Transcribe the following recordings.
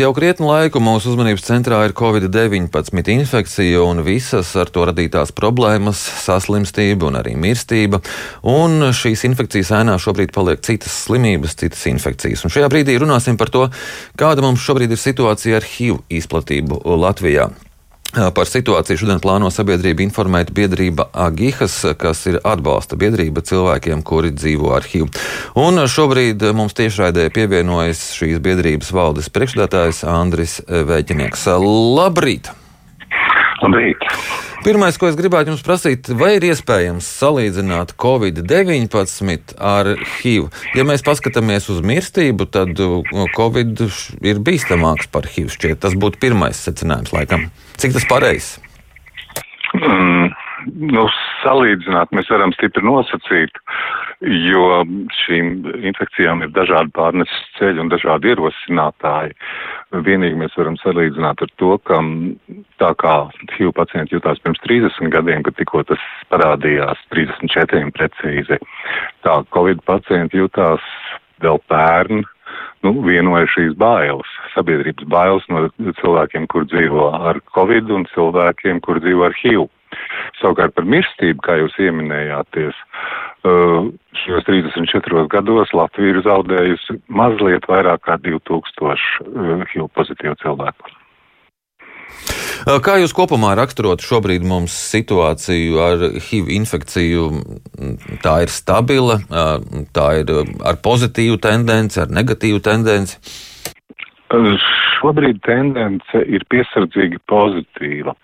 Jau krietnu laiku mūsu uzmanības centrā ir Covid-19 infekcija un visas ar to radītās problēmas, saslimstība un arī mirstība. Un šīs infekcijas ēnā šobrīd paliek citas slimības, citas infekcijas. Un šajā brīdī runāsim par to, kāda mums šobrīd ir situācija ar HIV izplatību Latvijā. Par situāciju šodien plāno sabiedrība informēt biedrība Agihas, kas ir atbalsta biedrība cilvēkiem, kuri dzīvo ar HIV. Un šobrīd mums tiešraidē pievienojas šīs biedrības valdes priekšstādātājs Andris Vēķinieks. Labrīt! Labrīt! Pirmais, ko es gribētu jums prasīt, vai ir iespējams salīdzināt Covid-19 ar HIV? Ja mēs paskatāmies uz mirstību, tad Covid ir bīstamāks par HIV. Šķiet, tas būtu pirmais secinājums, laikam. Cik tas pareizs? Mm, nu, salīdzināt mēs varam stipri nosacīt, jo šīm infekcijām ir dažādi pārneses ceļi un dažādi ierosinātāji. Vienīgi mēs varam salīdzināt ar to, ka tā kā HIV pacienti jutās pirms 30 gadiem, kad tikko tas parādījās 34 precīzi, tā Covid pacienti jutās vēl pērn, nu, vienoja šīs bailes, sabiedrības bailes no cilvēkiem, kur dzīvo ar Covid un cilvēkiem, kur dzīvo ar HIV. Savukārt par mirstību, kā jūs ieminējāties, uh, šajos 34 gados Latvija ir zaudējusi mazliet vairāk kā 2000 uh, HIV pozitīvu cilvēku. Kā jūs kopumā raksturot šobrīd mums situāciju ar HIV infekciju? Tā ir stabila, tā ir ar pozitīvu tendenci, ar negatīvu tendenci. Šobrīd tendence ir piesardzīgi pozitīva.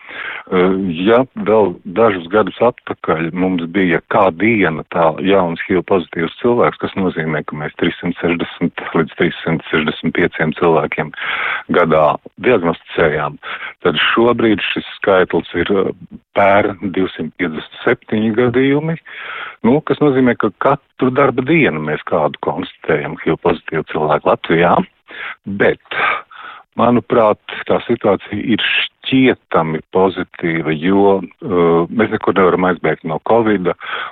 Ja vēl dažus gadus atpakaļ mums bija kā diena tā jauns HIV pozitīvs cilvēks, kas nozīmē, ka mēs 360 līdz 365 cilvēkiem gadā diagnosticējām, tad šobrīd šis skaitlis ir pēr 257 gadījumi, nu, kas nozīmē, ka katru darba dienu mēs kādu konstatējam HIV pozitīvu cilvēku Latvijā. Bet, manuprāt, tā situācija ir šķietami pozitīva, jo uh, mēs nekur nevaram aizbēgt no Covid,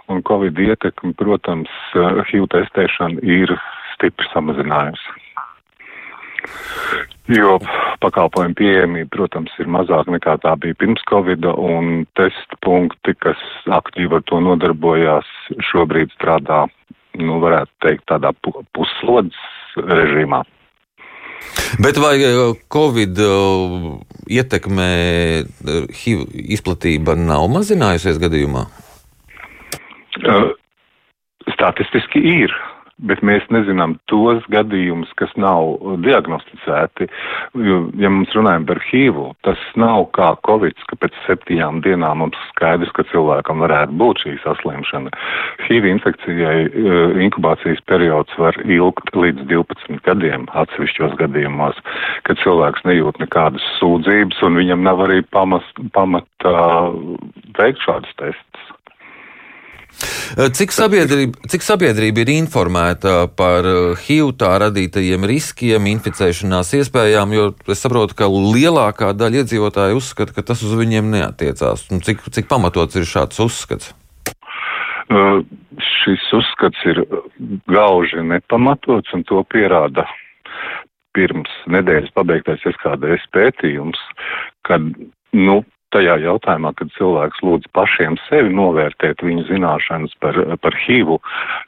un Covid ietekmi, protams, uh, HIV testēšana ir stipri samazinājusi. Jo pakalpojumu pieejamība, protams, ir mazāka nekā tā bija pirms Covid, un testa punkti, kas aktīvi ar to nodarbojās, šobrīd strādā, nu, varētu teikt, tādā puslodes režīmā. Bet vai eh, Covid eh, ietekmē eh, HIV izplatība nav mazinājusies gadījumā? Statistiski ir bet mēs nezinām tos gadījumus, kas nav diagnosticēti. Ja mums runājam par HIV, tas nav kā Covid, ka pēc septiņām dienām mums skaidrs, ka cilvēkam varētu būt šī saslimšana. HIV infekcijai eh, inkubācijas periods var ilgt līdz 12 gadiem atsevišķos gadījumos, kad cilvēks nejūt nekādas sūdzības un viņam nav arī pamata veikt šādus testus. Eh, cik sabiedrība, cik sabiedrība ir informēta par HIV eh, tā radītajiem riskiem, inficēšanās iespējām, jo es saprotu, ka lielākā daļa iedzīvotāju uzskata, ka tas uz viņiem neatiecās. Un cik, cik pamatots ir šāds uzskats? Uh, šis uzskats ir gauži nepamatots, un to pierāda pirms nedēļas pabeigtais SKDS pētījums, kad nu, tajā jautājumā, kad cilvēks lūdz pašiem sevi novērtēt viņu zināšanas par, par HIV,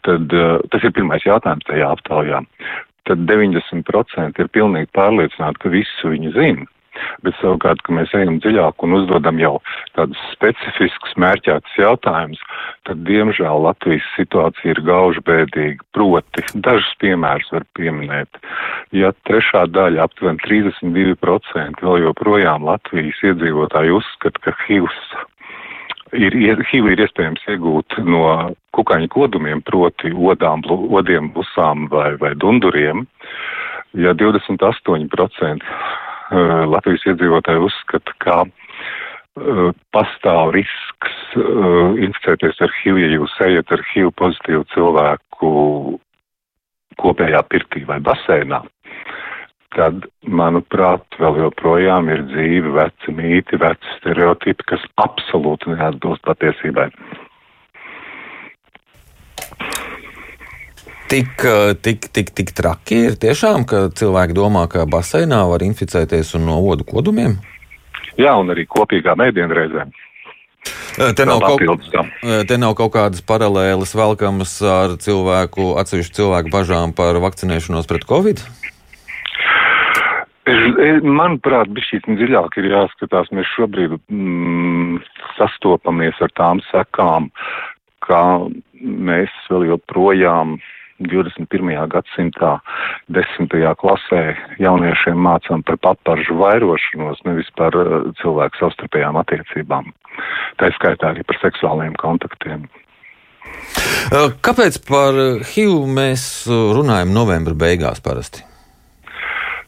tad uh, tas ir pirmais jautājums tajā aptaujā. Tad 90% ir pilnīgi pārliecināti, ka visu viņi zina. Bet savukārt, ka mēs ejam dziļāk un uzdodam jau tādus specifiskus mērķētus jautājumus, tad diemžēl Latvijas situācija ir gauži bēdīga. Proti, dažus piemērus var pieminēt. Ja trešā daļa, aptuveni 32% vēl joprojām Latvijas iedzīvotāji uzskata, ka HIVs ir, HIV ir iespējams iegūt no kukaiņu kodumiem, proti odām, odiem, busām vai, vai dunduriem. Ja 28% Eh, Latvijas iedzīvotāji uzskata, ka pastāv risks uh, inficēties ar HIV, ja jūs ejat ar HIV pozitīvu cilvēku kopējā pirtī vai basēnā. Tad, manuprāt, vēl joprojām ir dzīvi veci mīti, veci stereotipi, kas absolūti neatbilst patiesībai. Tik, tik, tik, tik traki ir tiešām, ka cilvēki domā, ka baseinā var inficēties un no odu kodumiem? Jā, un arī kopīgā mēdienreizē. Te nav, kaut, te nav kaut kādas paralēlas velkamas ar cilvēku, atsevišķu cilvēku bažām par vakcinēšanos pret covid? Manuprāt, šī dziļāk ir jāskatās. Mēs šobrīd mm, sastopamies ar tām sekām, ka mēs vēl joprojām 21. gadsimtā, 10. klasē jauniešiem mācām par paparžu vairošanos, nevis par uh, cilvēku savstarpējām attiecībām. Tā skaitā arī par seksuāliem kontaktiem. Uh, kāpēc par HIV mēs runājam novembra beigās parasti?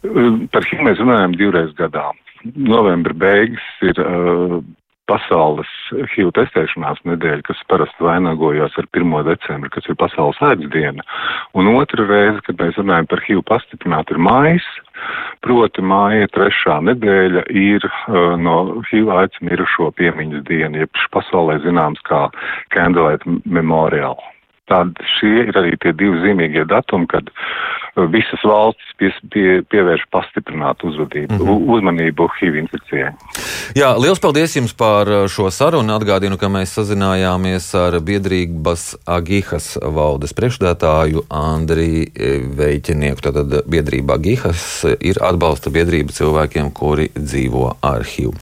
Uh, par HIV mēs runājam divreiz gadā. Novembra beigas ir uh, pasaules HIV testēšanās nedēļa, kas parasti vainagojās ar 1. decembri, kas ir pasaules ēdas diena. Un otra reize, kad mēs runājam par HIV pastiprinātu, ir mājas. Proti māja trešā nedēļa ir uh, no HIV aids mirušo piemiņas diena, jeb pasaulē zināms kā Candlelight Memorial. Tad šie ir arī tie divi zīmīgie datumi, kad uh, visas valstis pie, pie, pievērš pastiprinātu uzvedību, mm -hmm. uzmanību HIV infekcijai. Jā, liels paldies jums par uh, šo sarunu. Atgādinu, ka mēs sazinājāmies ar biedrības Agihas valdes priekšdētāju Andriju Veiķinieku. Tātad biedrība Agihas ir atbalsta biedrība cilvēkiem, kuri dzīvo ar HIV.